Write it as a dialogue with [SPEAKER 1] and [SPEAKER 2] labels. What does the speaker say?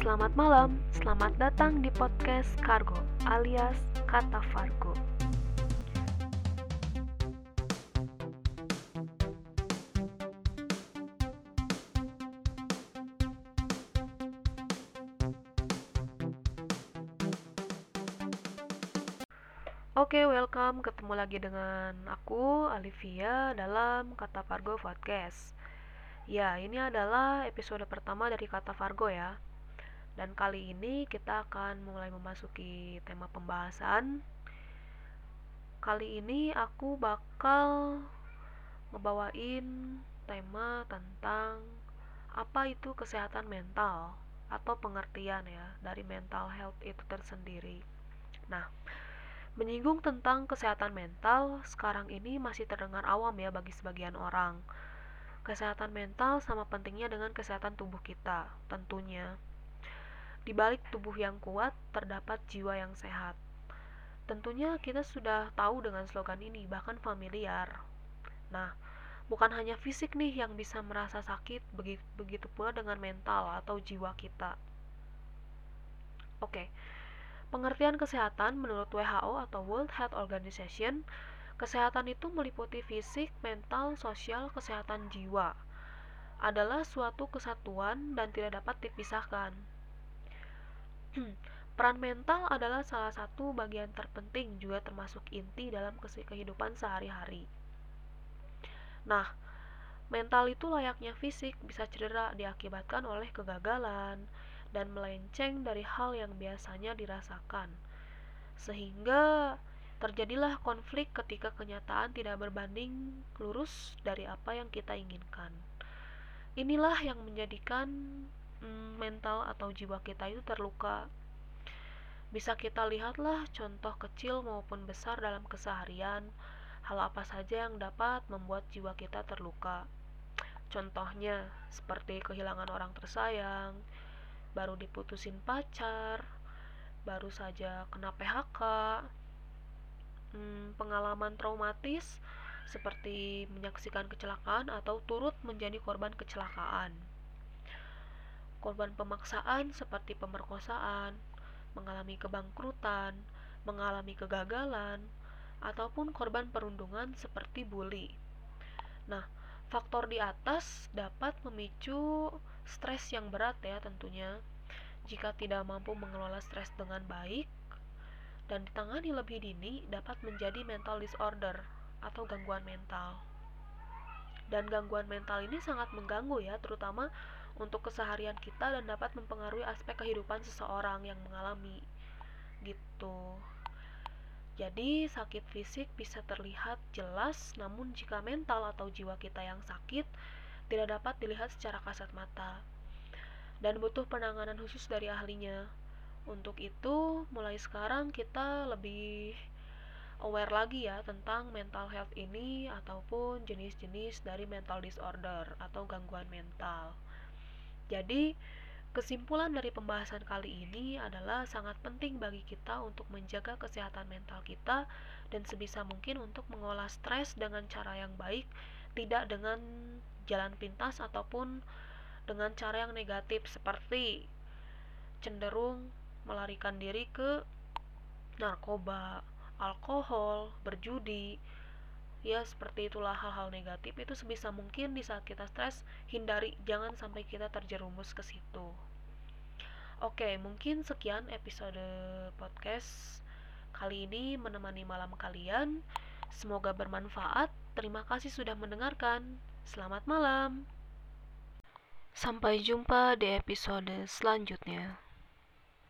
[SPEAKER 1] Selamat malam, selamat datang di podcast Kargo alias Kata Fargo. Oke, welcome. Ketemu lagi dengan aku, Alivia, dalam Kata Fargo Podcast. Ya, ini adalah episode pertama dari Kata Fargo ya. Dan kali ini kita akan mulai memasuki tema pembahasan. Kali ini aku bakal ngebawain tema tentang apa itu kesehatan mental atau pengertian ya dari mental health itu tersendiri. Nah, menyinggung tentang kesehatan mental sekarang ini masih terdengar awam ya bagi sebagian orang. Kesehatan mental sama pentingnya dengan kesehatan tubuh kita, tentunya. Di balik tubuh yang kuat terdapat jiwa yang sehat. Tentunya kita sudah tahu dengan slogan ini, bahkan familiar. Nah, bukan hanya fisik nih yang bisa merasa sakit, begitu pula dengan mental atau jiwa kita. Oke. Pengertian kesehatan menurut WHO atau World Health Organization, kesehatan itu meliputi fisik, mental, sosial, kesehatan jiwa. Adalah suatu kesatuan dan tidak dapat dipisahkan. Peran mental adalah salah satu bagian terpenting juga termasuk inti dalam kehidupan sehari-hari. Nah, mental itu layaknya fisik bisa cedera diakibatkan oleh kegagalan dan melenceng dari hal yang biasanya dirasakan. Sehingga terjadilah konflik ketika kenyataan tidak berbanding lurus dari apa yang kita inginkan. Inilah yang menjadikan mm, mental atau jiwa kita itu terluka. Bisa kita lihatlah contoh kecil maupun besar dalam keseharian, hal apa saja yang dapat membuat jiwa kita terluka. Contohnya, seperti kehilangan orang tersayang, baru diputusin pacar, baru saja kena PHK, hmm, pengalaman traumatis seperti menyaksikan kecelakaan atau turut menjadi korban kecelakaan korban pemaksaan seperti pemerkosaan, mengalami kebangkrutan, mengalami kegagalan, ataupun korban perundungan seperti bully. Nah, faktor di atas dapat memicu stres yang berat ya tentunya. Jika tidak mampu mengelola stres dengan baik dan ditangani lebih dini dapat menjadi mental disorder atau gangguan mental. Dan gangguan mental ini sangat mengganggu ya, terutama untuk keseharian kita dan dapat mempengaruhi aspek kehidupan seseorang yang mengalami gitu. Jadi, sakit fisik bisa terlihat jelas, namun jika mental atau jiwa kita yang sakit tidak dapat dilihat secara kasat mata dan butuh penanganan khusus dari ahlinya. Untuk itu, mulai sekarang kita lebih aware lagi ya tentang mental health ini ataupun jenis-jenis dari mental disorder atau gangguan mental. Jadi, kesimpulan dari pembahasan kali ini adalah sangat penting bagi kita untuk menjaga kesehatan mental kita dan sebisa mungkin untuk mengolah stres dengan cara yang baik, tidak dengan jalan pintas ataupun dengan cara yang negatif seperti cenderung melarikan diri ke narkoba, alkohol, berjudi, ya seperti itulah hal-hal negatif. Itu sebisa mungkin di saat kita stres hindari. Jangan sampai kita terjerumus ke situ. Oke mungkin sekian episode podcast kali ini menemani malam kalian. Semoga bermanfaat. Terima kasih sudah mendengarkan. Selamat malam. Sampai jumpa di episode selanjutnya